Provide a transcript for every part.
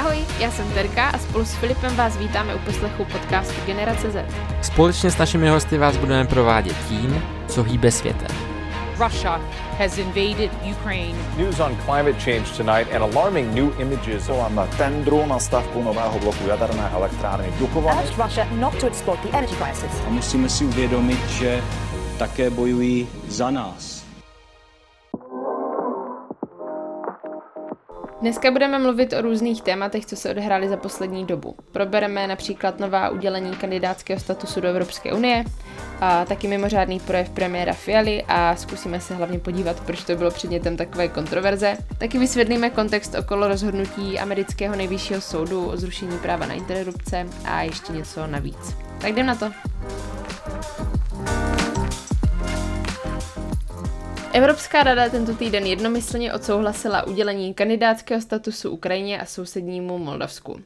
Ahoj, já jsem Terka a spolu s Filipem vás vítáme u poslechu podcastu Generace Z. Společně s našimi hosty vás budeme provádět tím, co hýbe světem. Russia has invaded Ukraine. News on climate change tonight and alarming new images. Voláme tendru na stavbu nového bloku jaderné elektrárny Dukovany. urged Russia not to exploit the energy crisis. A musíme si uvědomit, že také bojují za nás. Dneska budeme mluvit o různých tématech, co se odehrály za poslední dobu. Probereme například nová udělení kandidátského statusu do Evropské unie, a taky mimořádný projev premiéra Fialy a zkusíme se hlavně podívat, proč to bylo předmětem takové kontroverze. Taky vysvětlíme kontext okolo rozhodnutí amerického nejvyššího soudu o zrušení práva na interrupce a ještě něco navíc. Tak jdem na to. Evropská rada tento týden jednomyslně odsouhlasila udělení kandidátského statusu Ukrajině a sousednímu Moldavsku.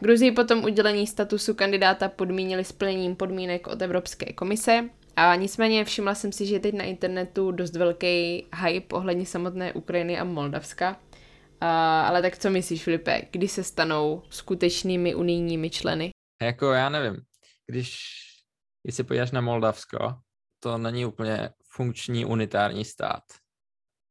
Gruzii potom udělení statusu kandidáta podmínili splněním podmínek od Evropské komise a nicméně všimla jsem si, že je teď na internetu dost velký hype ohledně samotné Ukrajiny a Moldavska. A, ale tak co myslíš, Filipe, kdy se stanou skutečnými unijními členy? Jako já nevím, když, když se podíváš na Moldavsko, to není úplně funkční unitární stát.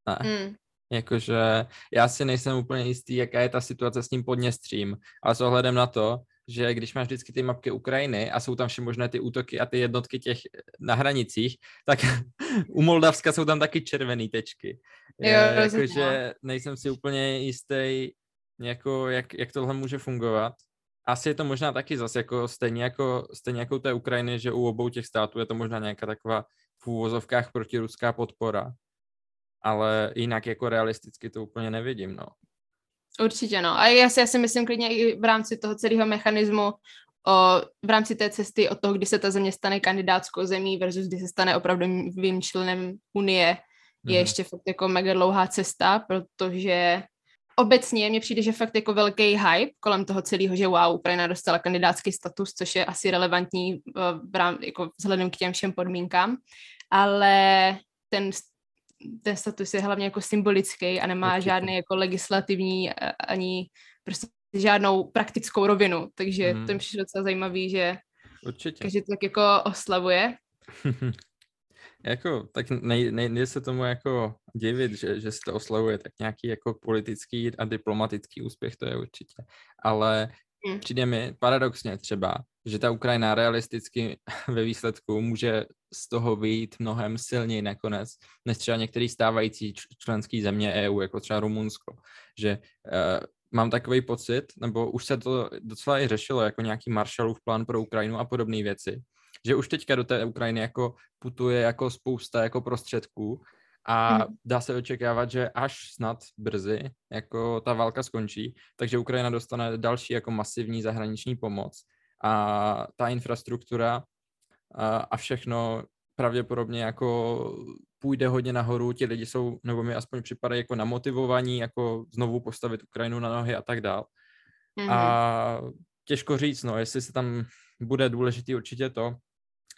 Ne. Mm. Jakože já si nejsem úplně jistý, jaká je ta situace s tím podněstřím, ale s ohledem na to, že když máš vždycky ty mapky Ukrajiny a jsou tam možné ty útoky a ty jednotky těch na hranicích, tak u Moldavska jsou tam taky červené tečky. Jo, Jakože nejsem si úplně jistý, jako, jak, jak tohle může fungovat. Asi je to možná taky zase jako stejně jako, stejně jako u té Ukrajiny, že u obou těch států je to možná nějaká taková v úvozovkách protiruská podpora. Ale jinak jako realisticky to úplně nevidím, no. Určitě no. A já si, já si myslím klidně i v rámci toho celého mechanismu, o, v rámci té cesty od toho, kdy se ta země stane kandidátskou zemí versus kdy se stane opravdovým členem Unie, mm. je ještě fakt jako mega dlouhá cesta, protože obecně mně přijde, že fakt jako velký hype kolem toho celého, že wow, Ukrajina dostala kandidátský status, což je asi relevantní eh, v rám, jako vzhledem k těm všem podmínkám, ale ten, ten status je hlavně jako symbolický a nemá Určitě. žádný jako legislativní eh, ani prostě žádnou praktickou rovinu, takže mm. to mi přišlo docela zajímavý, že Určitě. každý to tak jako oslavuje. jako, tak nej, nejde se tomu jako divit, že, že se to oslavuje, tak nějaký jako politický a diplomatický úspěch to je určitě. Ale hmm. přijde mi paradoxně třeba, že ta Ukrajina realisticky ve výsledku může z toho být mnohem silněji nakonec, než třeba některý stávající členský země EU, jako třeba Rumunsko. Že uh, mám takový pocit, nebo už se to docela i řešilo jako nějaký Marshallův plán pro Ukrajinu a podobné věci, že už teďka do té Ukrajiny jako putuje jako spousta jako prostředků a hmm. dá se očekávat, že až snad brzy jako ta válka skončí, takže Ukrajina dostane další jako masivní zahraniční pomoc a ta infrastruktura a, a všechno pravděpodobně jako půjde hodně nahoru, ti lidi jsou, nebo mi aspoň připadají jako namotivovaní, jako znovu postavit Ukrajinu na nohy a tak dál. Mm-hmm. A těžko říct, no, jestli se tam bude důležitý určitě to,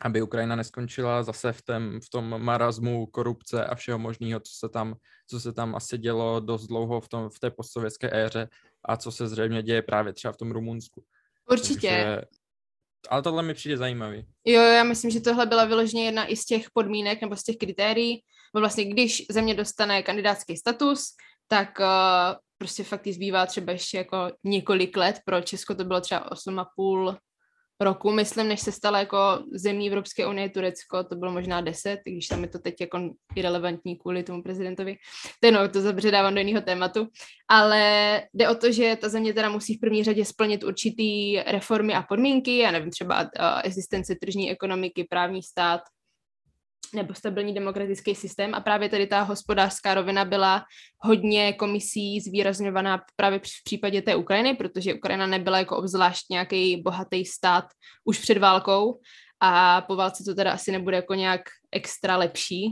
aby Ukrajina neskončila zase v, tém, v tom marazmu korupce a všeho možného, co se tam, co se tam asi dělo dost dlouho v, tom, v té postsovětské éře a co se zřejmě děje právě třeba v tom Rumunsku. Určitě. Takže, ale tohle mi přijde zajímavý. Jo, já myslím, že tohle byla vyloženě jedna i z těch podmínek nebo z těch kritérií, bo vlastně když země dostane kandidátský status, tak uh, prostě fakt jí zbývá třeba ještě jako několik let, pro Česko to bylo třeba 8,5 roku, myslím, než se stala jako zemí Evropské unie Turecko, to bylo možná 10, když tam je to teď jako irrelevantní kvůli tomu prezidentovi. To no, to zabředávám do jiného tématu, ale jde o to, že ta země teda musí v první řadě splnit určitý reformy a podmínky, já nevím, třeba uh, existence tržní ekonomiky, právní stát, nebo stabilní demokratický systém a právě tady ta hospodářská rovina byla hodně komisí zvýrazňovaná právě v případě té Ukrajiny, protože Ukrajina nebyla jako obzvlášť nějaký bohatý stát už před válkou a po válce to teda asi nebude jako nějak extra lepší,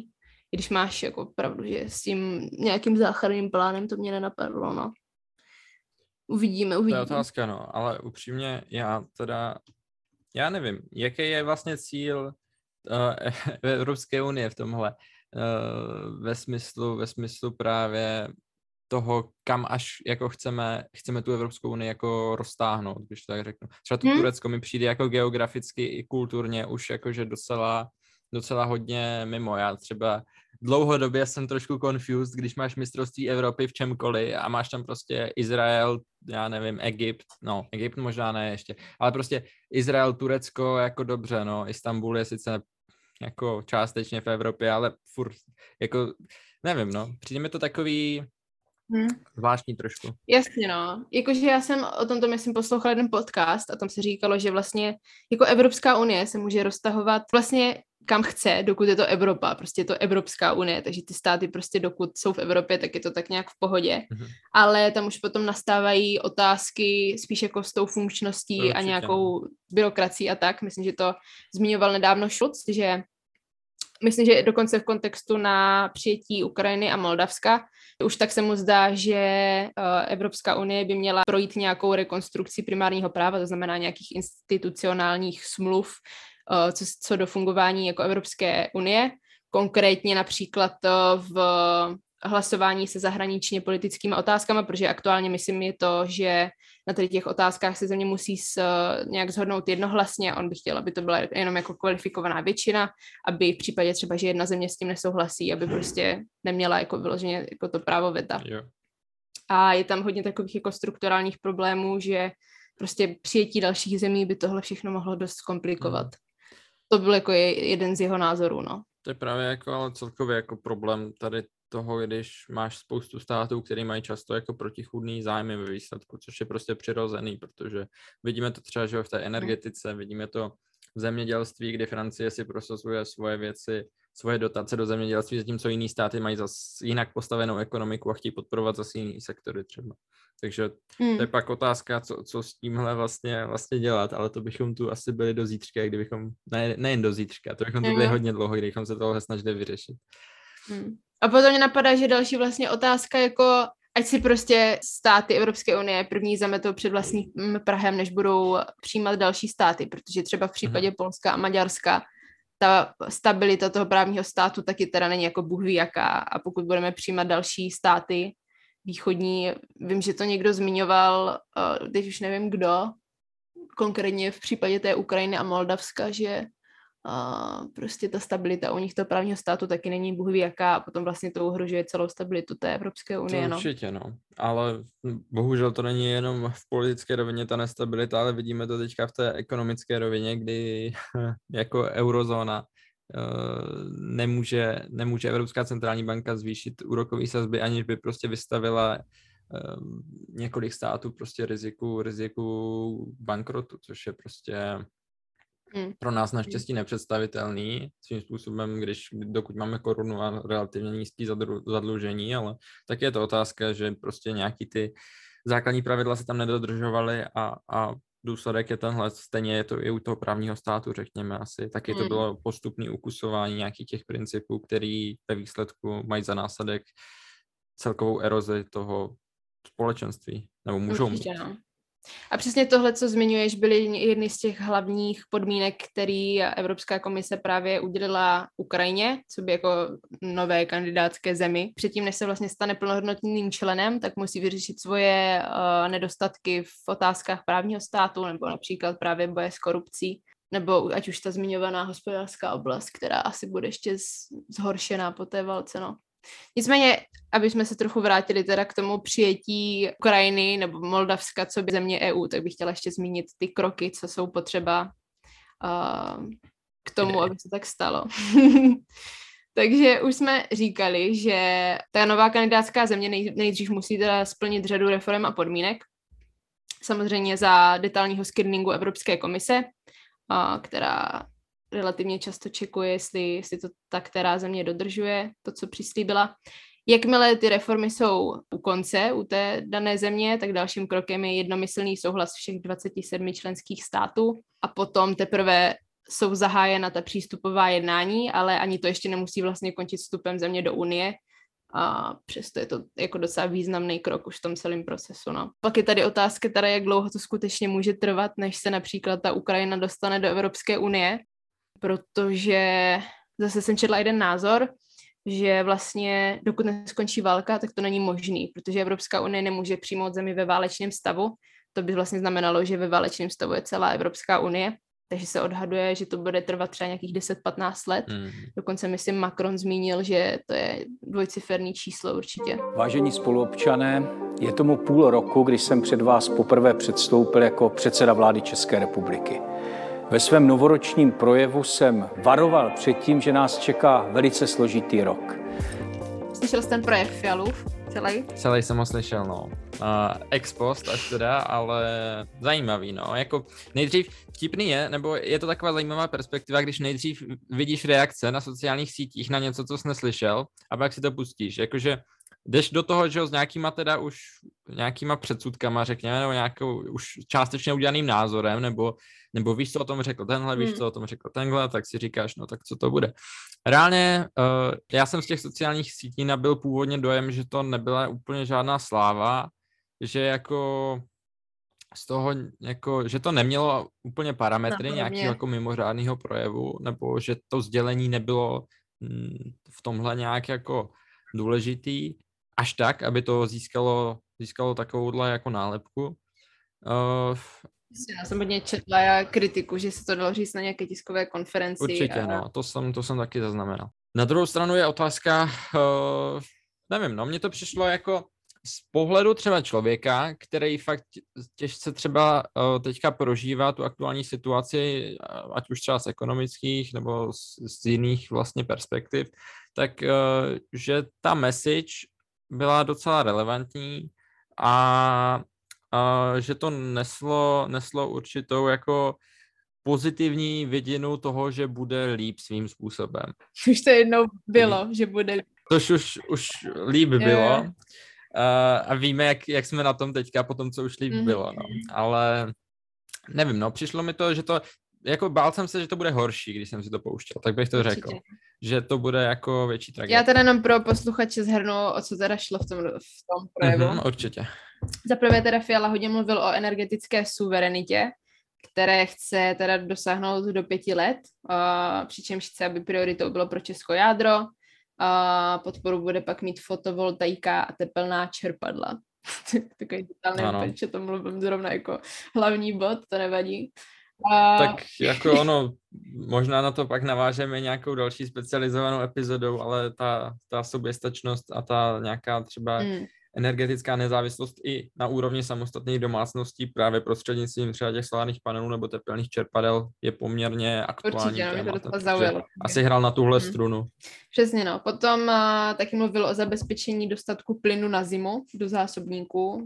i když máš jako pravdu, že s tím nějakým záchranným plánem to mě nenapadlo, no. Uvidíme, uvidíme. To je otázka, no, ale upřímně já teda, já nevím, jaký je vlastně cíl uh, Evropské unie v tomhle. Uh, ve smyslu, ve smyslu právě toho, kam až jako chceme, chceme tu Evropskou unii jako roztáhnout, když to tak řeknu. Třeba to Hmm. Turecko mi přijde jako geograficky i kulturně už jakože docela, docela hodně mimo. Já třeba dlouhodobě jsem trošku confused, když máš mistrovství Evropy v čemkoliv a máš tam prostě Izrael, já nevím, Egypt, no, Egypt možná ne ještě, ale prostě Izrael, Turecko, jako dobře, no, Istanbul je sice jako částečně v Evropě, ale furt, jako, nevím, no, přijde mi to takový Hmm. zvláštní trošku. Jasně, no. Jakože já jsem o tomto, myslím, poslouchala jeden podcast a tam se říkalo, že vlastně jako Evropská unie se může roztahovat vlastně kam chce, dokud je to Evropa, prostě je to Evropská unie, takže ty státy prostě dokud jsou v Evropě, tak je to tak nějak v pohodě, Mhm. ale tam už potom nastávají otázky spíš jako s tou funkčností Určitě, a nějakou byrokracií a tak, myslím, že to zmiňoval nedávno Schulz, že myslím, že dokonce v kontextu na přijetí Ukrajiny a Moldavska, už tak se mu zdá, že eh, Evropská unie by měla projít nějakou rekonstrukcí primárního práva, to znamená nějakých institucionálních smluv, eh, co, co do fungování jako Evropské unie. Konkrétně například eh, v hlasování se zahraničně politickými otázkami, protože aktuálně myslím je to, že na tady těch otázkách se země musí s, nějak zhodnout jednohlasně. On by chtěl, aby to byla jenom jako kvalifikovaná většina, aby v případě třeba, že jedna země s tím nesouhlasí, aby prostě neměla jako vyloženě jako to právo veta. A je tam hodně takových jako strukturálních problémů, že prostě přijetí dalších zemí by tohle všechno mohlo dost komplikovat. Mhm. To byl jako je, jeden z jeho názorů, no. To je právě jako, ale celkově jako problém tady toho, když máš spoustu států, které mají často jako protichůdný zájmy ve výsledku, což je prostě přirozený, protože vidíme to třeba, že v té energetice, vidíme to v zemědělství, kdy Francie si prosazuje svoje věci, svoje dotace do zemědělství, zatímco jiný státy mají zas jinak postavenou ekonomiku a chtějí podporovat zase jiný sektory třeba. Takže Hmm. to je pak otázka, co, co s tímhle vlastně, vlastně dělat, ale to bychom tu asi byli do zítřka, kdybychom, ne, nejen do zítřka, to bychom tu byli Mhm. hodně dlouho, kdybychom se tohle snažili vyřešit. Hmm. A potom mě napadá, že další vlastně otázka jako ať si prostě státy Evropské unie první zametou před vlastním Prahem, než budou přijímat další státy, protože třeba v případě Polska a Maďarska ta stabilita toho právního státu taky teda není jako bůh ví jaká a pokud budeme přijímat další státy východní, vím, že to někdo zmiňoval, uh, teď už nevím kdo, konkrétně v případě té Ukrajiny a Moldavska, že a prostě ta stabilita u nich toho právního státu taky není bůh ví jaká a potom vlastně to ohrožuje celou stabilitu té Evropské unie. To No. určitě, no. Ale hm, bohužel to není jenom v politické rovině ta nestabilita, ale vidíme to teďka v té ekonomické rovině, kdy jako eurozóna eh, nemůže, nemůže Evropská centrální banka zvýšit úrokové sazby, aniž by prostě vystavila eh, několik států prostě riziku, riziku bankrotu, což je prostě Hmm. pro nás naštěstí nepředstavitelný svým způsobem, když dokud máme korunu a relativně nízký zadru, zadlužení, ale tak je to otázka, že prostě nějaký ty základní pravidla se tam nedodržovaly a, a důsledek je tenhle, stejně je to i u toho právního státu, řekněme asi, taky to Hmm. bylo postupné ukusování nějakých těch principů, který ve výsledku mají za následek celkovou erozi toho společenství, nebo můžou mít. Určitě, no. A přesně tohle, co zmiňuješ, byly jedny z těch hlavních podmínek, který Evropská komise právě udělila Ukrajině, co by jako nové kandidátské zemi. Předtím, než se vlastně stane plnohodnotným členem, tak musí vyřešit svoje uh, nedostatky v otázkách právního státu, nebo například právě boje s korupcí, nebo ať už ta zmiňovaná hospodářská oblast, která asi bude ještě zhoršená po té válce, no. Nicméně, aby jsme se trochu vrátili teda k tomu přijetí Ukrajiny nebo Moldavska, co by země EU, tak bych chtěla ještě zmínit ty kroky, co jsou potřeba uh, k tomu, aby se tak stalo. Takže už jsme říkali, že ta nová kandidátská země nej, nejdřív musí teda splnit řadu reform a podmínek. Samozřejmě za detailního screeningu Evropské komise, a, která relativně často čekuje, jestli, jestli to ta která země dodržuje, to, co přislíbila. Jakmile ty reformy jsou u konce, u té dané země, tak dalším krokem je jednomyslný souhlas všech 27 členských států a potom teprve jsou zahájena ta přístupová jednání, ale ani to ještě nemusí vlastně končit vstupem země do Unie, a přesto je to jako docela významný krok už v tom celém procesu. No. Pak je tady otázka teda, jak dlouho to skutečně může trvat, než se například ta Ukrajina dostane do Evropské unie, protože zase jsem četla jeden názor, že vlastně dokud neskončí válka, tak to není možný, protože Evropská unie nemůže přijmout zemi ve válečném stavu. To by vlastně znamenalo, že ve válečném stavu je celá Evropská unie, takže se odhaduje, že to bude trvat třeba nějakých 10-15 let. Mm. Dokonce myslím Macron zmínil, že to je dvojciferný číslo určitě. Vážení spoluobčané, je tomu půl roku, když jsem před vás poprvé předstoupil jako předseda vlády České republiky. Ve svém novoročním projevu jsem varoval před tím, že nás čeká velice složitý rok. Slyšel jsi ten projev Fialův celý? Celý jsem ho slyšel, no. Uh, ex post až teda, ale zajímavý, no. Jako nejdřív vtipný je, nebo je to taková zajímavá perspektiva, když nejdřív vidíš reakce na sociálních sítích na něco, co jsi neslyšel, a pak si to pustíš. Jakože jdeš do toho, že jo, s nějakýma teda už nějakýma předsudkama, řekněme, nebo nějakou už částečně udělaným názorem, nebo, nebo víš, co o tom řekl tenhle, víš, hmm. co o tom řekl tenhle, tak si říkáš, no tak co to bude. Reálně uh, já jsem z těch sociálních sítí nabil původně dojem, že to nebyla úplně žádná sláva, že jako z toho, jako, že to nemělo úplně parametry nějakého jako mimořádného projevu, nebo že to sdělení nebylo mm, v tomhle nějak jako důležitý, až tak, aby to získalo, získalo takovouhle jako nálepku. Uh, já jsem hodně četla kritiku, že se to dalo říct na nějaké tiskové konferenci. Určitě, a... no, to jsem, to jsem taky zaznamenal. Na druhou stranu je otázka, uh, nevím, no, mně to přišlo jako z pohledu třeba člověka, který fakt těžce třeba uh, teďka prožívá tu aktuální situaci, ať už třeba z ekonomických nebo z, z jiných vlastně perspektiv, tak uh, že ta message byla docela relevantní a, a že to neslo, neslo určitou jako pozitivní vidinu toho, že bude líp svým způsobem. Už to jednou bylo, že bude líp. Což už, už líp bylo. Uh, a víme, jak, jak jsme na tom teďka po tom, co už líp mm-hmm. bylo. No. Ale nevím, no, přišlo mi to, že to, jako bál jsem se, že to bude horší, když jsem si to pouštěl, tak bych to Určitě. řekl že to bude jako větší tragédie. Já teda jenom pro posluchače zhrnu, o co teda šlo v tom, v tom projevu. Mm-hmm, určitě. Za prvé teda Fiala hodně mluvil o energetické suverenitě, které chce teda dosáhnout do pěti let, uh, přičemž chce, aby prioritou bylo pro Česko jádro, a podporu bude pak mít fotovoltaika a tepelná čerpadla. Takový totálně že to mluvím zrovna jako hlavní bod, to nevadí. A... Tak jako ono, možná na to pak navážeme nějakou další specializovanou epizodou, ale ta, ta soběstačnost a ta nějaká třeba mm. Energetická nezávislost i na úrovni samostatných domácností právě prostřednictvím třeba těch solárních panelů nebo tepelných čerpadel je poměrně aktuální Určitě, téma, to zaujalo. Asi hrál na tuhle mm. strunu. Přesně no. Potom uh, taky mluvil o zabezpečení dostatku plynu na zimu do zásobníků uh,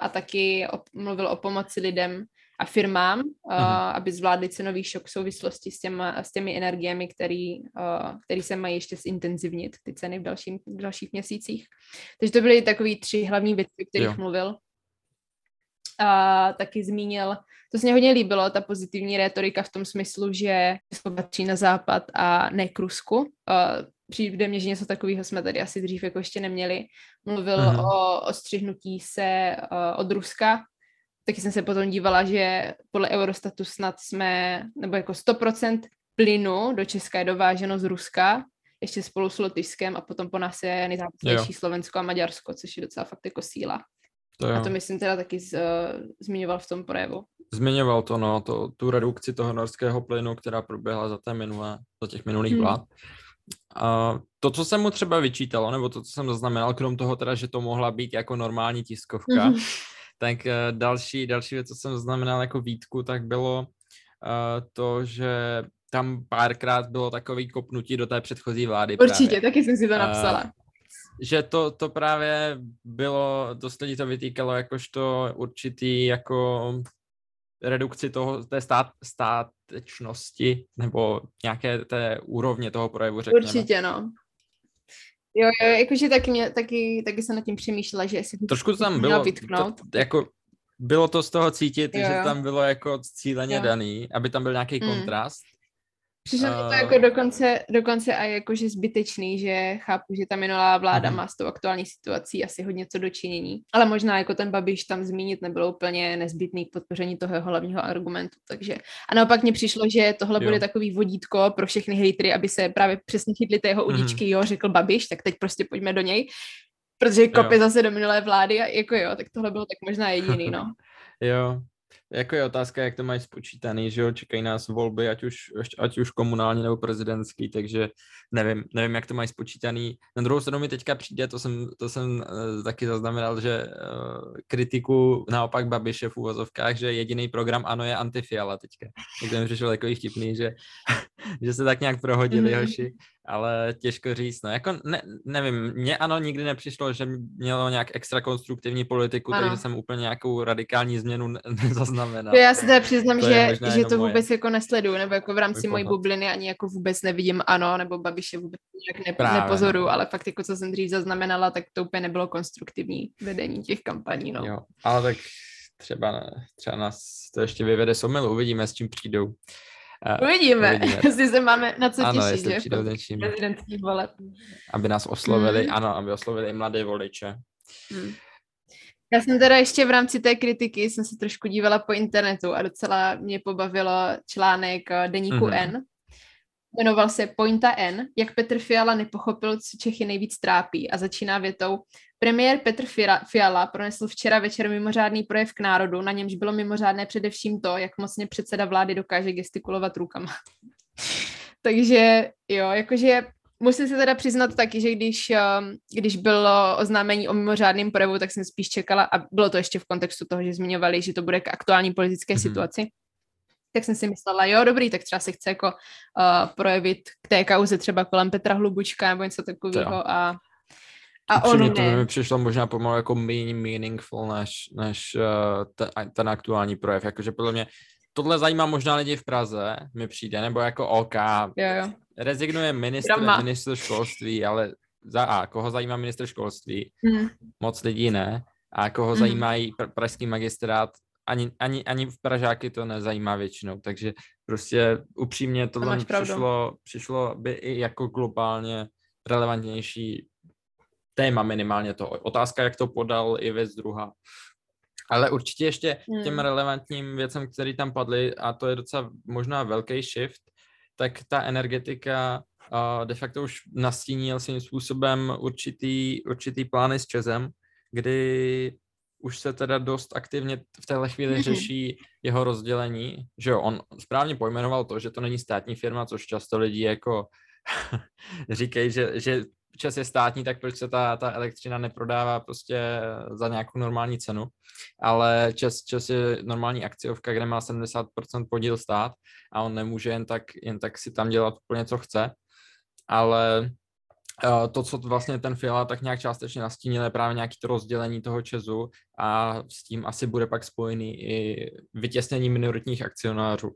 a taky o, mluvil o pomoci lidem a firmám, uh, aby zvládli cenový šok v souvislosti s, těma, s těmi energiemi, který, uh, který se mají ještě zintenzivnit, ty ceny v, dalším, v dalších měsících. Takže to byly takové tři hlavní věci, o kterých jo. mluvil. A taky zmínil, to se mě hodně líbilo, ta pozitivní retorika v tom smyslu, že Česko patří na západ a ne k Rusku. Uh, přijde mně, že něco takového jsme tady asi dřív jako ještě neměli. Mluvil uh-huh. o ostřihnutí se uh, od Ruska, taky jsem se potom dívala, že podle Eurostatu snad jsme, nebo jako 100% plynu do Česka je dováženo z Ruska, ještě spolu s Lotyšskem a potom po nás je nejzápadnější Slovensko a Maďarsko, což je docela fakt jako síla. To a to myslím teda taky z, uh, zmiňoval v tom projevu. Zmiňoval to, no, to, tu redukci toho norského plynu, která proběhla za, té minulé, za těch minulých hmm. vlád. A to, co jsem mu třeba vyčítalo, nebo to, co jsem zaznamenal, krom toho teda, že to mohla být jako normální tiskovka, mm-hmm tak eh, další, další věc, co jsem znamenal jako výtku, tak bylo uh, to, že tam párkrát bylo takový kopnutí do té předchozí vlády. Určitě, právě. taky jsem si to napsala. Uh, že to, to právě bylo, dost lidí to vytýkalo jakožto určitý jako redukci toho, té stát, státečnosti nebo nějaké té úrovně toho projevu, řekněme. Určitě, no. Jo, jo, jakože taky, mě, taky, taky jsem nad tím přemýšlela, že jestli Trošku to tam bylo, to, jako bylo to z toho cítit, jo, že tam bylo jako cíleně jo. daný, aby tam byl nějaký mm. kontrast. Přišlo mi to jako dokonce, dokonce a jakože zbytečný, že chápu, že ta minulá vláda Mhm. má s tou aktuální situací asi hodně co dočinění. Ale možná jako ten Babiš tam zmínit nebylo úplně nezbytný k podpoření toho jeho hlavního argumentu. Takže a naopak mně přišlo, že tohle Jo. bude takový vodítko pro všechny hejtry, aby se právě přesně chytli té jeho Mhm. udičky, jo, řekl Babiš, tak teď prostě pojďme do něj. Protože kopy zase do minulé vlády a jako jo, tak tohle bylo tak možná jediný, no. Jo, jako je otázka, jak to mají spočítaný, že jo, čekají nás volby, ať už, ať už komunální nebo prezidentský, takže nevím, nevím, jak to mají spočítaný. Na druhou stranu mi teďka přijde, to jsem, to jsem uh, taky zaznamenal, že uh, kritiku naopak Babiše v úvozovkách, že jediný program ANO je antifiala teďka. Tak to mi přišlo takový vtipný, že, že se tak nějak prohodili Mhm. hoši, ale těžko říct, no jako ne, nevím, mně ANO nikdy nepřišlo, že mělo nějak extra konstruktivní politiku, Ano. takže jsem úplně nějakou radikální změnu ne- nezaznamenal. Já se teda přiznám, To že, že to moje- vůbec jako nesleduju, nebo jako v rámci mojí bubliny ani jako vůbec nevidím ano, nebo Babiše vůbec nějak ne, Právě, nepozoruju, no. ale fakt jako co jsem dřív zaznamenala, tak to úplně nebylo konstruktivní vedení těch kampaní, no. Jo, ale tak třeba, třeba nás to ještě vyvede z omylu, uvidíme, s čím přijdou. Uvidíme, uvidíme. jestli se máme na co Ano, těšit, jestli že? přijdou něčím. prezidentských voleb. aby nás oslovili, Mhm. ano, aby oslovili i mladé voliče. Hmm. Já jsem teda ještě v rámci té kritiky jsem se trošku dívala po internetu a docela mě pobavilo článek eh, deníku Mhm. N. Jmenoval se Pointa N, jak Petr Fiala nepochopil, co Čechy nejvíc trápí a začíná větou Premiér Petr Fiala pronesl včera večer mimořádný projev k národu, na němž bylo mimořádné především to, jak mocně předseda vlády dokáže gestikulovat rukama. Takže jo, jakože musím se teda přiznat taky, že když, um, když bylo oznámení o mimořádném projevu, tak jsem spíš čekala, a bylo to ještě v kontextu toho, že zmiňovali, že to bude k aktuální politické Mhm. situaci, tak jsem si myslela, jo, dobrý, tak třeba se chce jako uh, projevit k té kauze třeba kolem Petra Hlubučka nebo něco takového a, a Upřímně on to mi přišlo možná pomalu jako méně meaningful než, než uh, ten, ten aktuální projev. Jakože podle mě tohle zajímá možná lidi v Praze, mi přijde, nebo jako OK, Jo, jo. rezignuje ministr, Drama. ministr školství, ale za A, koho zajímá ministr školství? Hm. Moc lidí ne. A koho Mhm. zajímají pr- pražský magistrát, ani, ani, ani v Pražáky to nezajímá většinou, takže prostě upřímně tohle pravdu. přišlo, přišlo by i jako globálně relevantnější téma minimálně to. Otázka, jak to podal i věc druhá. Ale určitě ještě k těm Hmm. relevantním věcem, které tam padly, a to je docela možná velký shift, tak ta energetika uh, de facto už nastínil svým způsobem určitý, určitý plány s Čezem, kdy už se teda dost aktivně v téhle chvíli Mhm. řeší jeho rozdělení, že jo, on správně pojmenoval to, že to není státní firma, což často lidi jako říkají, že, že Čes je státní, tak proč se ta, ta elektřina neprodává prostě za nějakou normální cenu. Ale Čes, Čes je normální akciovka, kde má 70% podíl stát a on nemůže jen tak, jen tak si tam dělat úplně, co chce. Ale to, co vlastně ten Fiala tak nějak částečně nastínil, je právě nějaký to rozdělení toho Česu a s tím asi bude pak spojený i vytěsnění minoritních akcionářů.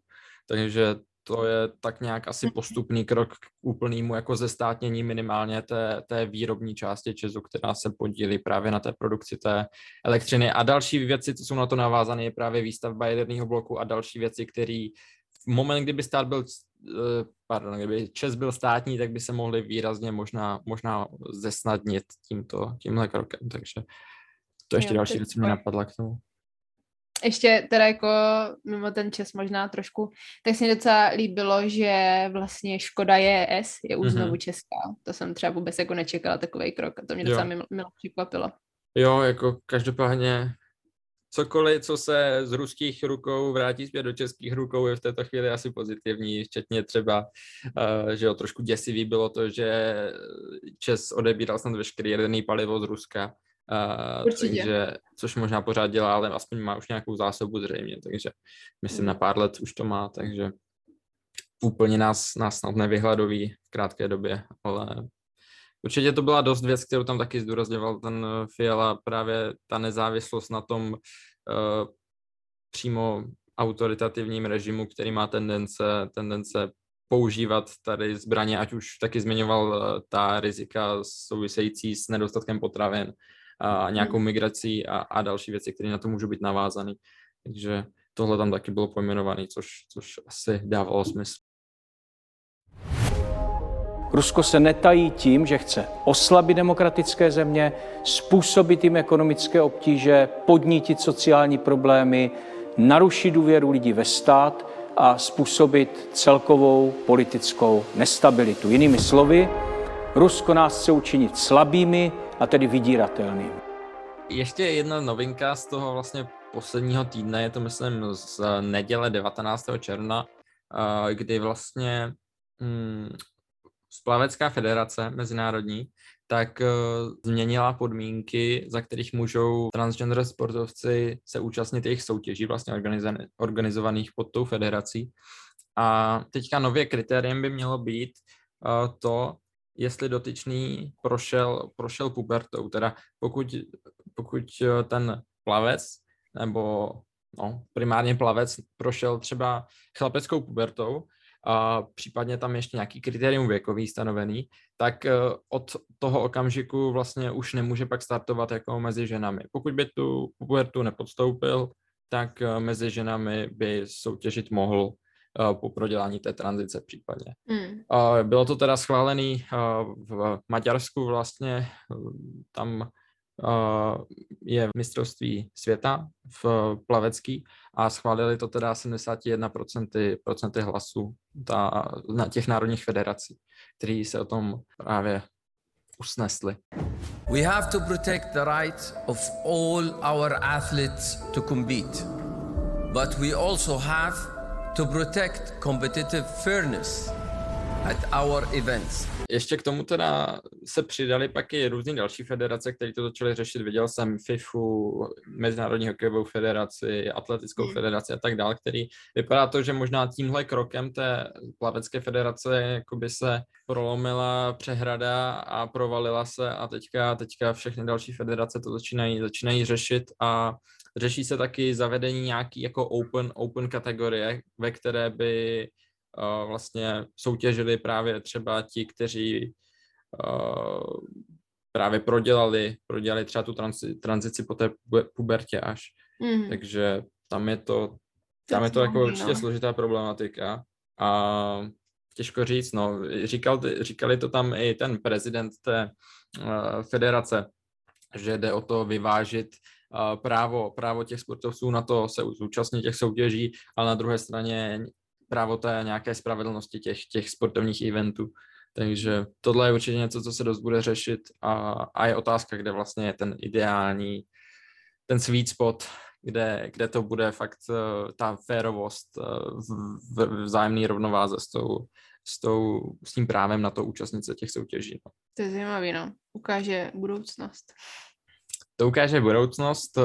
Takže to je tak nějak asi postupný krok k úplnému jako zestátnění minimálně té, té výrobní části Česu, která se podílí právě na té produkci té elektřiny. A další věci, co jsou na to navázané, je právě výstavba jaderného bloku a další věci, které v moment, kdyby stát byl, eh, pardon, kdyby Čes byl státní, tak by se mohly výrazně možná, možná zesnadnit tímto, tímhle krokem. Takže to ještě Jo, další je věc mě napadla k tomu. ještě teda jako mimo ten čas možná trošku, tak se mi docela líbilo, že vlastně Škoda JS je už Mhm. znovu česká. To jsem třeba vůbec jako nečekala takový krok a to mě Jo. docela milo, milo překvapilo. Jo, jako každopádně cokoliv, co se z ruských rukou vrátí zpět do českých rukou, je v této chvíli asi pozitivní, včetně třeba, uh, že jo, trošku děsivý bylo to, že Čes odebíral snad veškerý jaderný palivo z Ruska, Určitě. takže, což možná pořád dělá, ale aspoň má už nějakou zásobu zřejmě, takže myslím Mm. na pár let už to má, takže úplně nás, nás snad nevyhladoví v krátké době, ale Určitě to byla dost věc, kterou tam taky zdůrazňoval ten eh, Fiala, právě ta nezávislost na tom uh, přímo autoritativním režimu, který má tendence, tendence používat tady zbraně, ať už taky zmiňoval eh, ta rizika související s nedostatkem potravin a nějakou migrací a, a další věci, které na to můžou být navázané. Takže tohle tam taky bylo pojmenované, což, což asi dávalo smysl. Rusko se netají tím, že chce oslabit demokratické země, způsobit jim ekonomické obtíže, podnítit sociální problémy, narušit důvěru lidí ve stát a způsobit celkovou politickou nestabilitu. Jinými slovy, Rusko nás chce učinit slabými a tedy vydíratelnými. Ještě jedna novinka z toho vlastně posledního týdne, je to myslím z neděle 19. června, kdy vlastně hmm, Splavecká federace mezinárodní tak uh, změnila podmínky, za kterých můžou transgender sportovci se účastnit jejich soutěží, vlastně organizovaných pod tou federací. A teďka nově kritériem by mělo být uh, to, jestli dotyčný prošel, prošel pubertou. Teda pokud, pokud eh, ten plavec nebo no, primárně plavec prošel třeba chlapeckou pubertou, a případně tam ještě nějaký kritérium věkový stanovený, tak eh, od toho okamžiku vlastně už nemůže pak startovat jako mezi ženami. Pokud by tu pubertu nepodstoupil, tak eh, mezi ženami by soutěžit mohl eh, po prodělání té tranzice případně. Mm. Bylo to teda schválený v Maďarsku vlastně, tam je mistrovství světa v plavecký a schválili to teda 71% procenty hlasů na těch národních federací, kteří se o tom právě usnesli. We have to protect the rights of all our athletes to compete. But we also have to protect competitive fairness at our events. Ještě k tomu teda se přidali pak i různé další federace, které to začaly řešit. Viděl jsem FIFU, Mezinárodní hokejovou federaci, Atletickou mm. federaci a tak dále, který vypadá to, že možná tímhle krokem té plavecké federace jakoby se prolomila přehrada a provalila se a teďka, teďka všechny další federace to začínají, začínají řešit a řeší se taky zavedení nějaký jako open, open kategorie, ve které by vlastně soutěžili právě třeba ti, kteří právě prodělali, prodělali třeba tu transi, tranzici po té pubertě až. Mm. Takže tam je to, tam je to jako určitě no. složitá problematika a těžko říct, no, říkal, říkali to tam i ten prezident té uh, federace, že jde o to vyvážit uh, právo, právo těch sportovců na to se zúčastnit těch soutěží, ale na druhé straně právo té nějaké spravedlnosti těch, těch sportovních eventů. Takže tohle je určitě něco, co se dost bude řešit a, a je otázka, kde vlastně je ten ideální, ten sweet spot, kde, kde to bude fakt uh, ta férovost uh, v, v vzájemné rovnováze s, tou, s, tou, s tím právem na to účastnit se těch soutěží. No. To je zajímavé, no. Ukáže budoucnost to ukáže budoucnost, eh,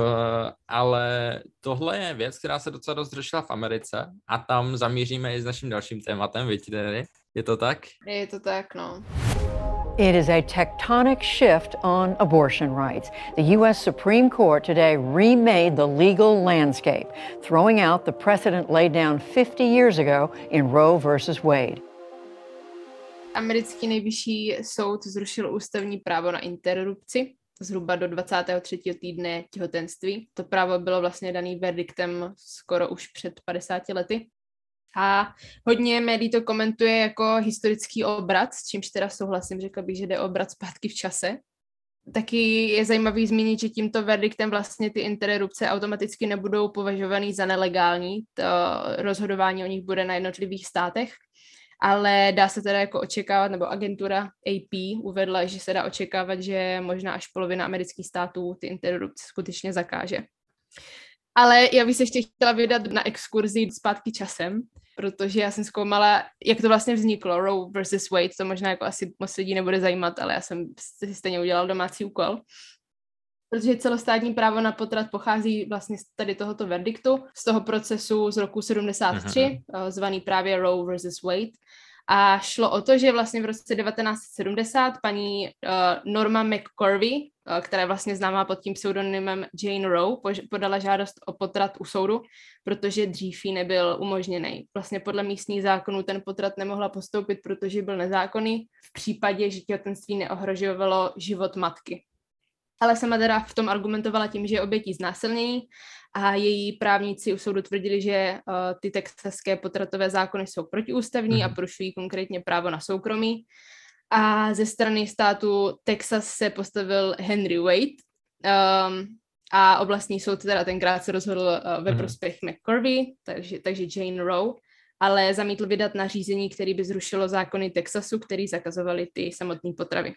ale tohle je věc, která se docela dost řešila v Americe a tam zamíříme i s naším dalším tématem, tedy? Je to tak? Je to tak, no. It is a tectonic shift on abortion rights. The U.S. Supreme Court today remade the legal landscape, throwing out the precedent laid down 50 years ago in Roe versus Wade. Americký nejvyšší soud zrušil ústavní právo na interrupci, zhruba do 23. týdne těhotenství. To právo bylo vlastně daný verdiktem skoro už před 50 lety. A hodně médií to komentuje jako historický obrat, s čímž teda souhlasím, řekla bych, že jde obrat zpátky v čase. Taky je zajímavý zmínit, že tímto verdiktem vlastně ty interrupce automaticky nebudou považovaný za nelegální. To rozhodování o nich bude na jednotlivých státech ale dá se teda jako očekávat, nebo agentura AP uvedla, že se dá očekávat, že možná až polovina amerických států ty interrupce skutečně zakáže. Ale já bych se ještě chtěla vydat na exkurzi zpátky časem, protože já jsem zkoumala, jak to vlastně vzniklo, Roe versus Wade, to možná jako asi moc lidí nebude zajímat, ale já jsem si stejně udělal domácí úkol protože celostátní právo na potrat pochází vlastně z tady tohoto verdiktu, z toho procesu z roku 73, uh-huh. Mhm. zvaný právě Roe versus Wade. A šlo o to, že vlastně v roce 1970 paní uh, Norma McCorvey, uh, která je vlastně známá pod tím pseudonymem Jane Roe, podala žádost o potrat u soudu, protože dřív jí nebyl umožněný. Vlastně podle místních zákonů ten potrat nemohla postoupit, protože byl nezákonný v případě, že těhotenství neohrožovalo život matky ale sama teda v tom argumentovala tím, že je obětí znásilnění a její právníci u soudu tvrdili, že uh, ty texaské potratové zákony jsou protiústavní mm. a mhm. porušují konkrétně právo na soukromí. A ze strany státu Texas se postavil Henry Wade um, a oblastní soud teda tenkrát se rozhodl uh, ve mm-hmm. prospěch McCorvey, takže, takže Jane Roe, ale zamítl vydat nařízení, který by zrušilo zákony Texasu, který zakazovaly ty samotné potravy.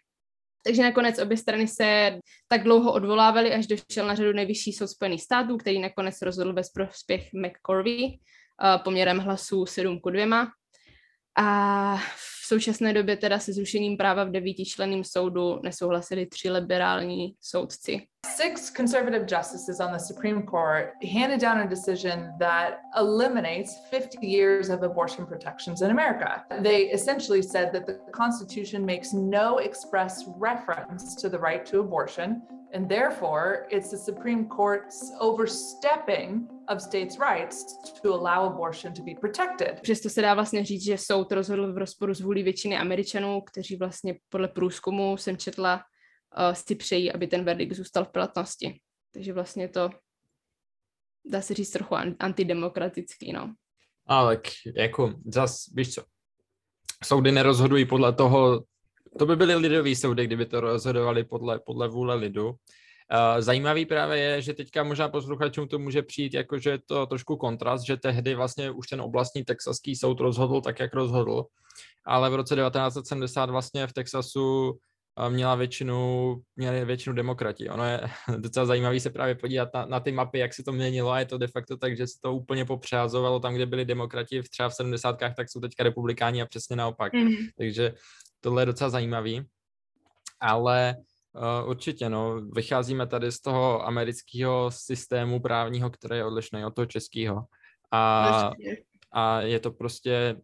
Takže nakonec obě strany se tak dlouho odvolávaly, až došel na řadu nejvyšší soud Spojených států, který nakonec rozhodl ve prospěch McCorvey uh, poměrem hlasů 7 ku 2. A v současné době teda se zrušením práva v devítičlenném soudu nesouhlasili tři liberální soudci. Six conservative justices on the Supreme Court handed down a decision that eliminates 50 years of abortion protections in America. They essentially said that the Constitution makes no express reference to the right to abortion, and therefore it's the Supreme Court's overstepping of states' rights to allow abortion to be protected. Přesto se dá vlastně říct, že soud rozhodl v rozporu s vůlí většiny Američanů, kteří vlastně podle průzkumu jsem četla, uh, si přejí, aby ten verdikt zůstal v platnosti. Takže vlastně to dá se říct trochu antidemokratický, no. Ale jako zas, víš co, soudy nerozhodují podle toho, to by byly lidový soudy, kdyby to rozhodovali podle, podle vůle lidu. Uh, zajímavý právě je, že teďka možná posluchačům to může přijít jako, že je to trošku kontrast, že tehdy vlastně už ten oblastní texaský soud rozhodl tak, jak rozhodl, ale v roce 1970 vlastně v Texasu měla většinu, měli většinu demokrati. Ono je docela zajímavé se právě podívat na, na ty mapy, jak se to měnilo a je to de facto tak, že se to úplně popřázovalo tam, kde byli demokrati v třeba v 70. tak jsou teďka republikáni a přesně naopak. Mm. Takže tohle je docela zajímavý. Ale určitě, no. Vycházíme tady z toho amerického systému právního, který je odlišný od toho českého. A, a je to prostě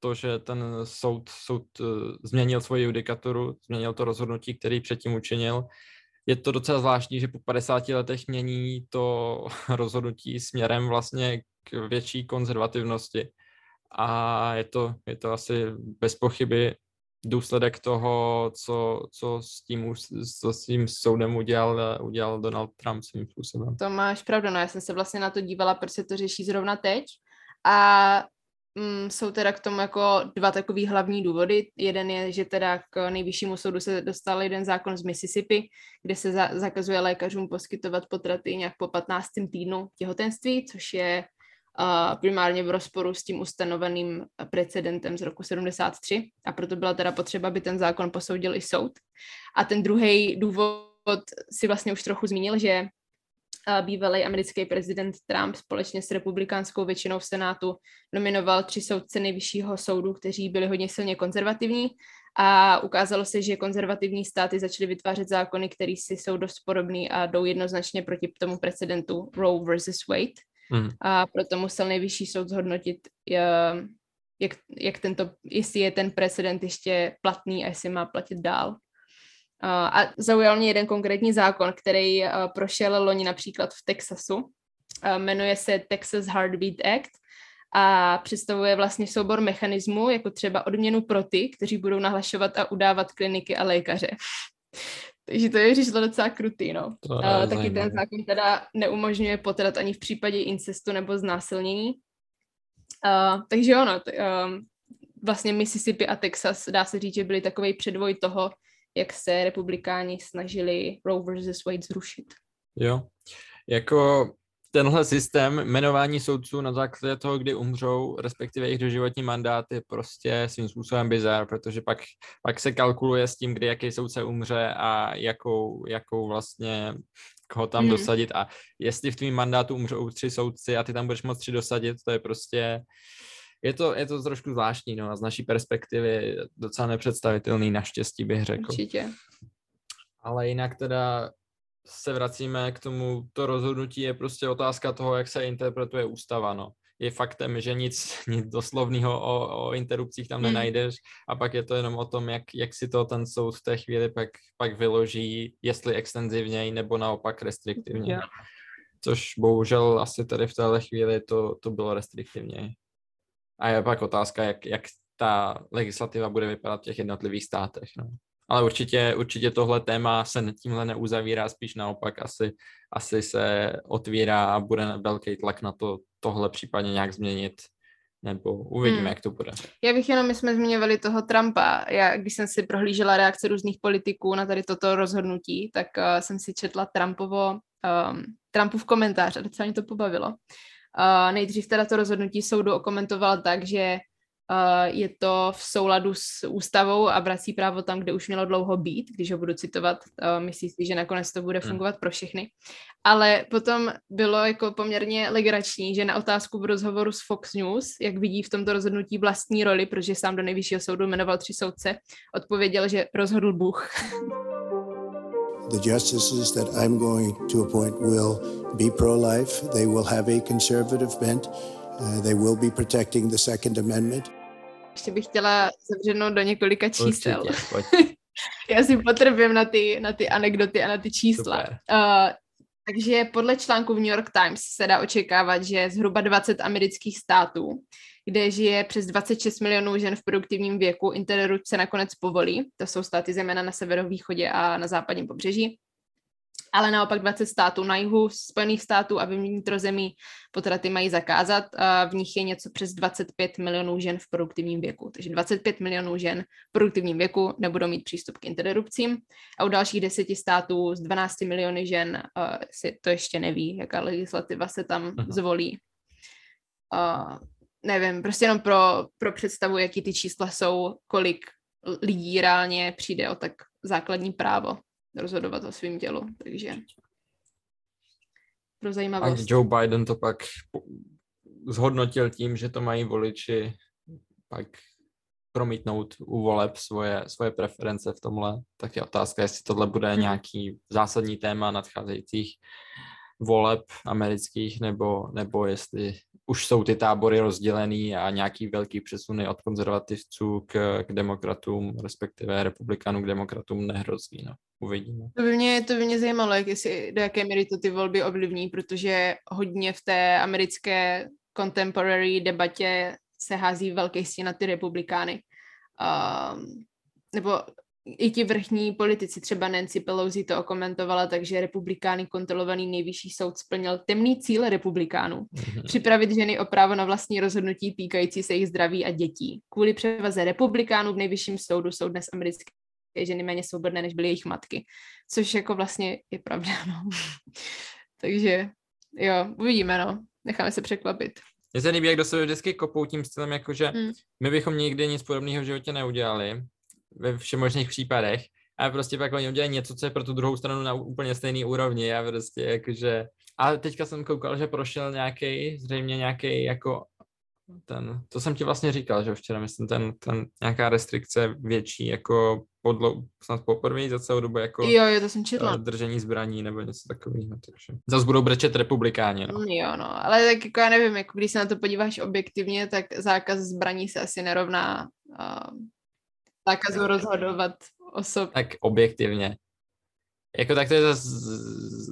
to, že ten soud, soud uh, změnil svoji judikaturu, změnil to rozhodnutí, který předtím učinil. Je to docela zvláštní, že po 50 letech mění to rozhodnutí směrem vlastně k větší konzervativnosti. A je to, je to asi bez pochyby důsledek toho, co, co, s tím, co s tím soudem udělal, udělal Donald Trump svým způsobem. To máš pravdu, no já jsem se vlastně na to dívala, proč se to řeší zrovna teď a mm, jsou teda k tomu jako dva takový hlavní důvody. Jeden je, že teda k nejvyššímu soudu se dostal jeden zákon z Mississippi, kde se za, zakazuje lékařům poskytovat potraty nějak po 15. týdnu těhotenství, což je primárně v rozporu s tím ustanoveným precedentem z roku 73 a proto byla teda potřeba, aby ten zákon posoudil i soud. A ten druhý důvod si vlastně už trochu zmínil, že bývalý americký prezident Trump společně s republikánskou většinou v Senátu nominoval tři soudce nejvyššího soudu, kteří byli hodně silně konzervativní a ukázalo se, že konzervativní státy začaly vytvářet zákony, které si jsou dost podobný a jdou jednoznačně proti tomu precedentu Roe versus Wade. Mm. A proto musel nejvyšší soud zhodnotit, jak, jak tento, jestli je ten precedent ještě platný a jestli má platit dál. A zaujal mě jeden konkrétní zákon, který prošel loni například v Texasu. Jmenuje se Texas Heartbeat Act a představuje vlastně soubor mechanismů, jako třeba odměnu pro ty, kteří budou nahlašovat a udávat kliniky a lékaře. Takže to je přišlo docela krutý, no. To uh, taky zajímavé. ten zákon teda neumožňuje potrat ani v případě incestu nebo znásilnění. Uh, takže ono, t- um, vlastně Mississippi a Texas, dá se říct, že byly takový předvoj toho, jak se republikáni snažili Roe versus Wade zrušit. Jo, jako tenhle systém jmenování soudců na základě toho, kdy umřou, respektive jejich doživotní mandát, je prostě svým způsobem bizar, protože pak, pak se kalkuluje s tím, kdy jaký soudce umře a jakou, jakou vlastně koho tam hmm. dosadit a jestli v tvým mandátu umřou tři soudci a ty tam budeš moc tři dosadit, to je prostě je to, je to trošku zvláštní, no a z naší perspektivy docela nepředstavitelný, naštěstí bych řekl. Určitě. Ale jinak teda se vracíme k tomu, to rozhodnutí je prostě otázka toho, jak se interpretuje ústava, no. Je faktem, že nic, nic doslovného o, o interrupcích tam hmm. nenajdeš a pak je to jenom o tom, jak, jak si to ten soud v té chvíli pak, pak vyloží, jestli extenzivněji nebo naopak restriktivně. Yeah. Což bohužel asi tady v téhle chvíli to, to bylo restriktivně. A je pak otázka, jak, jak ta legislativa bude vypadat v těch jednotlivých státech. No ale určitě, určitě tohle téma se tímhle neuzavírá, spíš naopak asi, asi se otvírá a bude velký tlak na to tohle případně nějak změnit nebo uvidíme, Hmm. jak to bude. Já bych jenom, my jsme zmiňovali toho Trumpa. Já, když jsem si prohlížela reakce různých politiků na tady toto rozhodnutí, tak uh, jsem si četla Trumpovo, um, Trumpův komentář a docela mě to pobavilo. Uh, nejdřív teda to rozhodnutí soudu okomentoval tak, že je to v souladu s ústavou a vrací právo tam, kde už mělo dlouho být, když ho budu citovat. Uh, myslí si, že nakonec to bude Hmm. fungovat pro všechny. Ale potom bylo jako poměrně legrační, že na otázku v rozhovoru s Fox News, jak vidí v tomto rozhodnutí vlastní roli, protože sám do nejvyššího soudu jmenoval tři soudce, odpověděl, že rozhodl Bůh. The justices that I'm going to appoint will be pro life. They will have a conservative bent. Uh, they will be protecting the Second Amendment. Ještě bych chtěla zavřenout do několika čísel. Určitě, pojď. Já si potrvím na ty, na ty anekdoty a na ty čísla. Super. Uh, takže podle článku v New York Times se dá očekávat, že zhruba 20 amerických států, kde žije přes 26 milionů žen v produktivním věku, interrupce nakonec povolí. To jsou státy zejména na severovýchodě a na západním pobřeží. Ale naopak 20 států na jihu Spojených států a ve vnitrozemí potraty mají zakázat. A v nich je něco přes 25 milionů žen v produktivním věku. Takže 25 milionů žen v produktivním věku nebudou mít přístup k interrupcím. A u dalších deseti států z 12 miliony žen uh, si to ještě neví, jaká legislativa se tam Aha. zvolí. Uh, nevím, prostě jenom pro, pro představu, jaký ty čísla jsou, kolik lidí reálně přijde o tak základní právo rozhodovat o svém tělu. Takže pro A zajímavost. Joe Biden to pak zhodnotil tím, že to mají voliči pak promítnout u voleb svoje, svoje preference v tomhle. Tak je otázka, jestli tohle bude nějaký zásadní téma nadcházejících voleb amerických, nebo, nebo jestli už jsou ty tábory rozdělený a nějaký velký přesuny od konzervativců k, k demokratům, respektive republikánům k demokratům nehrozí. No. Uvidíme. To by, mě, to by mě zajímalo, jak jestli, do jaké míry to ty volby ovlivní, protože hodně v té americké contemporary debatě se hází velký stín na ty republikány. Um, nebo i ti vrchní politici, třeba Nancy Pelosi to okomentovala, takže republikány kontrolovaný nejvyšší soud splnil temný cíl republikánů. Mhm. Připravit ženy o právo na vlastní rozhodnutí týkající se jejich zdraví a dětí. Kvůli převaze republikánů v nejvyšším soudu jsou dnes americké ženy méně svobodné, než byly jejich matky. Což jako vlastně je pravda, no. Takže jo, uvidíme, no. Necháme se překvapit. Mně se líbí, jak do sebe vždycky kopou tím stylem, jako že Mm. my bychom nikdy nic podobného v životě neudělali, ve všemožných případech, a prostě pak oni udělají něco, co je pro tu druhou stranu na úplně stejný úrovni a prostě jakože... A teďka jsem koukal, že prošel nějaký, zřejmě nějaký jako ten, to jsem ti vlastně říkal, že včera myslím, ten, ten nějaká restrikce větší, jako podlo, snad poprvé za celou dobu jako Jo, jo, to jsem eh, četla. držení zbraní nebo něco takového, takže zase budou brečet republikáni, no. Mm, Jo, no, ale tak jako já nevím, jako když se na to podíváš objektivně, tak zákaz zbraní se asi nerovná uh, zákazu rozhodovat osob. tak objektivně. Jako tak to je zase,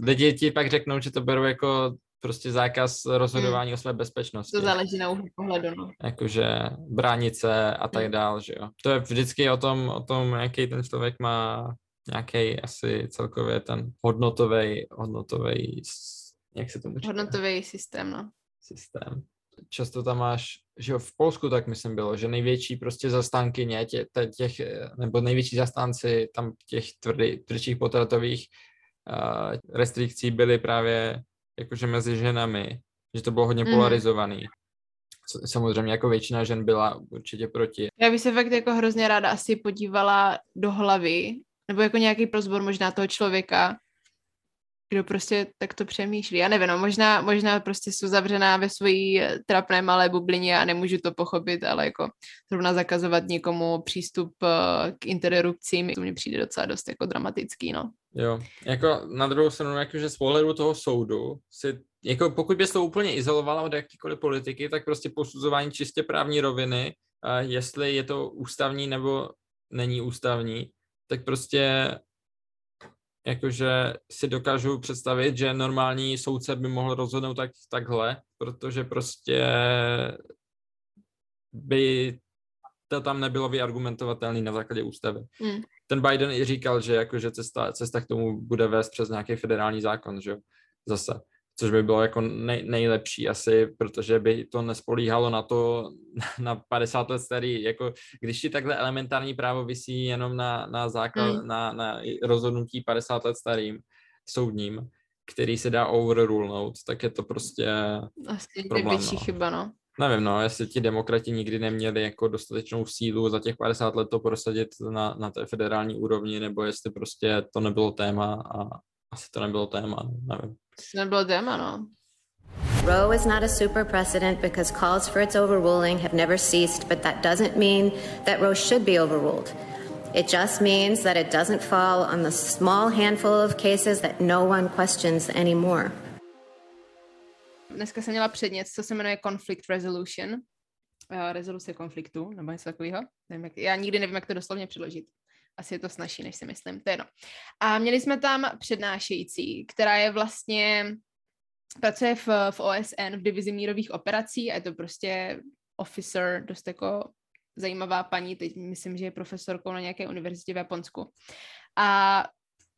lidi ti pak řeknou, že to berou jako prostě zákaz rozhodování o své bezpečnosti. To záleží na úhlu pohledu, no. Jakože bránit se a tak Hmm. dál, že jo. To je vždycky o tom, o tom, jaký ten člověk má nějaký asi celkově ten hodnotový, hodnotový, jak se tomu říká? Hodnotový systém, no. systém. Často tam máš, že jo, v Polsku tak myslím bylo, že největší prostě zastánkyně tě, těch, eh, nebo největší zastánci tam těch tvrdý, tvrdších potratových uh, restrikcí byly právě jakože mezi ženami, že to bylo hodně Mhm. polarizovaný. Samozřejmě jako většina žen byla určitě proti. Já bych se fakt jako hrozně ráda asi podívala do hlavy, nebo jako nějaký prozbor možná toho člověka, kdo prostě takto přemýšlí. Já nevím, no, možná, možná prostě jsou zavřená ve svojí eh, trapné malé bublině a nemůžu to pochopit, ale jako zrovna zakazovat někomu přístup eh, k interrupcím, to mi přijde docela dost jako dramatický, no. Jo, jako na druhou stranu, jakože z pohledu toho soudu si, jako pokud bys to úplně izolovala od jakýkoliv politiky, tak prostě posuzování čistě právní roviny, a jestli je to ústavní nebo není ústavní, tak prostě jakože si dokážu představit, že normální soudce by mohl rozhodnout tak, takhle, protože prostě by to tam nebylo vyargumentovatelné na základě ústavy. Mm. Ten Biden i říkal, že jakože cesta, cesta k tomu bude vést přes nějaký federální zákon, že jo, zase. Což by bylo jako nej, nejlepší asi, protože by to nespolíhalo na to, na 50 let starý, jako když ti takhle elementární právo vysí jenom na, na základ, hmm. na, na rozhodnutí 50 let starým soudním, který se dá overrulenout, tak je to prostě Asi problém, no. chyba, no. Nevím, no, jestli ti demokrati nikdy neměli jako dostatečnou sílu za těch 50 let to prosadit na, na té federální úrovni, nebo jestli prostě to nebylo téma a asi to nebylo téma, nevím. To nebylo téma, no. Roe is not a super precedent because calls for its overruling have never ceased, but that doesn't mean that Roe should be overruled. It just means that it doesn't fall on the small handful of cases that no one questions anymore. Dneska jsem měla předmět, co se jmenuje Conflict Resolution, uh, rezoluce konfliktu, nebo něco takového. Nevím, jak, já nikdy nevím, jak to doslovně přeložit. Asi je to snažší, než si myslím. To je no. A měli jsme tam přednášející, která je vlastně, pracuje v, v OSN v divizi mírových operací a je to prostě officer, dost jako zajímavá paní, teď myslím, že je profesorkou na nějaké univerzitě v Japonsku. A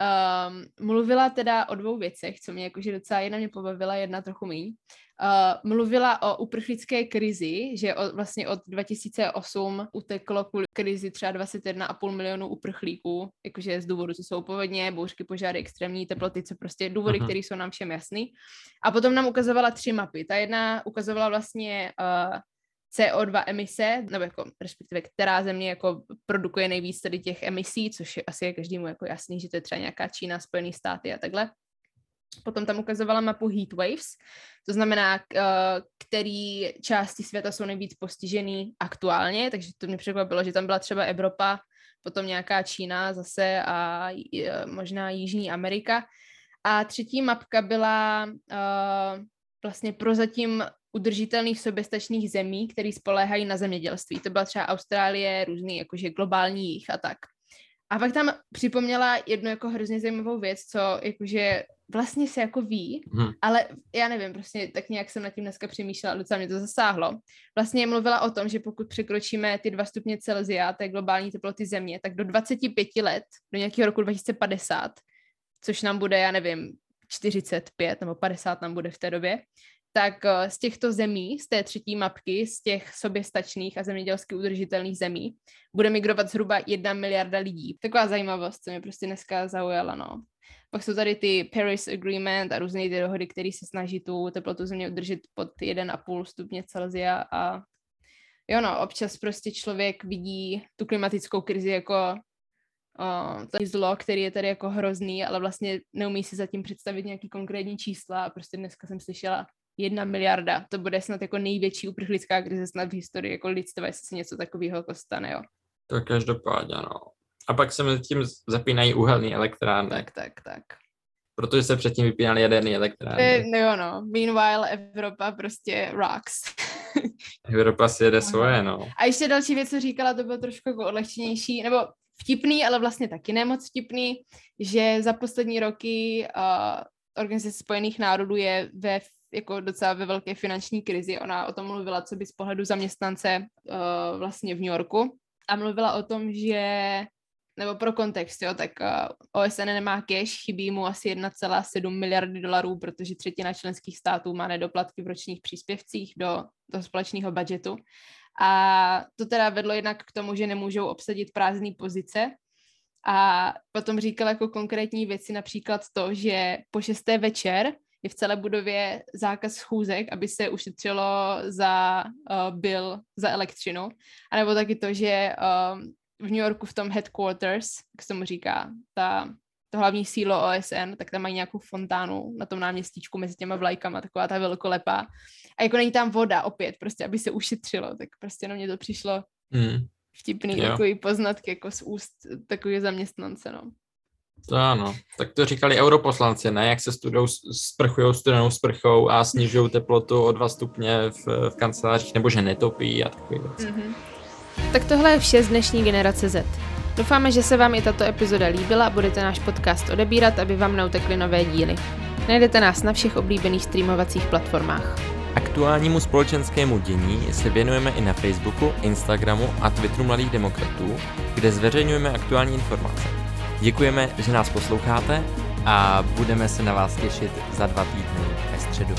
um, mluvila teda o dvou věcech, co mě jakože docela jedna mě pobavila, jedna trochu míň. Uh, mluvila o uprchlické krizi, že od, vlastně od 2008 uteklo kvůli krizi třeba 21,5 milionů uprchlíků, jakože z důvodu, co jsou povodně, bouřky, požáry, extrémní teploty, co prostě důvody, Mhm. které jsou nám všem jasný. A potom nám ukazovala tři mapy. Ta jedna ukazovala vlastně uh, CO2 emise, nebo jako respektive která země jako produkuje nejvíc tady těch emisí, což je asi každému jako jasný, že to je třeba nějaká Čína, Spojený státy a takhle. Potom tam ukazovala mapu heat waves, to znamená, eh, který části světa jsou nejvíc postižený aktuálně, takže to mě překvapilo, že tam byla třeba Evropa, potom nějaká Čína zase a eh, možná Jižní Amerika. A třetí mapka byla uh, vlastně prozatím udržitelných soběstačných zemí, které spoléhají na zemědělství. To byla třeba Austrálie, různý jakože globální jich a tak. A pak tam připomněla jednu jako hrozně zajímavou věc, co jakože vlastně se jako ví, Hmm. ale já nevím, prostě tak nějak jsem nad tím dneska přemýšlela, docela mě to zasáhlo. Vlastně mluvila o tom, že pokud překročíme ty dva stupně Celsia, té globální teploty země, tak do 25 let, do nějakého roku 2050, což nám bude, já nevím, 45 nebo 50 nám bude v té době, tak eh, z těchto zemí, z té třetí mapky, z těch soběstačných a zemědělsky udržitelných zemí, bude migrovat zhruba jedna miliarda lidí. Taková zajímavost, co mě prostě dneska zaujala, no. Pak jsou tady ty Paris Agreement a různé ty dohody, které se snaží tu teplotu země udržet pod 1,5 stupně Celsia a jo no, občas prostě člověk vidí tu klimatickou krizi jako uh, to zlo, který je tady jako hrozný, ale vlastně neumí si zatím představit nějaký konkrétní čísla a prostě dneska jsem slyšela jedna miliarda, to bude snad jako největší uprchlická krize snad v historii jako lidstva, jestli se něco takového jako stane, jo. To každopádně, no. A pak se mezi tím zapínají uhelné elektrárny. Tak, tak, tak. Protože se předtím vypínaly jaderné elektrárny. Je, no jo, no. Meanwhile, Evropa prostě rocks. Evropa si jede svoje, no. A ještě další věc, co říkala, to bylo trošku jako odlehčenější, nebo vtipný, ale vlastně taky nemoc vtipný, že za poslední roky uh, Organizace spojených národů je ve jako docela ve velké finanční krizi. Ona o tom mluvila, co by z pohledu zaměstnance uh, vlastně v New Yorku. A mluvila o tom, že nebo pro kontext, jo, tak uh, OSN nemá cash, chybí mu asi 1,7 miliardy dolarů, protože třetina členských států má nedoplatky v ročních příspěvcích do, do společného budžetu. A to teda vedlo jednak k tomu, že nemůžou obsadit prázdné pozice. A potom říkal jako konkrétní věci, například to, že po šesté večer je v celé budově zákaz schůzek, aby se ušetřilo za uh, bill za elektřinu. A nebo taky to, že um, v New Yorku v tom headquarters, jak se tomu říká, ta, to hlavní sílo OSN, tak tam mají nějakou fontánu na tom náměstíčku mezi těma vlajkama, taková ta velkolepá. A jako není tam voda opět, prostě, aby se ušetřilo, tak prostě na mě to přišlo Hmm. vtipný Jo. takový poznatky jako z úst takový zaměstnance, no. To ano. Tak to říkali europoslanci, ne? Jak se studou, sprchují studenou sprchou a snižují teplotu o dva stupně v, v kancelářích, nebo že netopí a takové věci. Mm-hmm. Tak tohle je vše z dnešní generace Z. Doufáme, že se vám i tato epizoda líbila a budete náš podcast odebírat, aby vám neutekly nové díly. Najdete nás na všech oblíbených streamovacích platformách. Aktuálnímu společenskému dění se věnujeme i na Facebooku, Instagramu a Twitteru Mladých demokratů, kde zveřejňujeme aktuální informace. Děkujeme, že nás posloucháte a budeme se na vás těšit za dva týdny ve středu.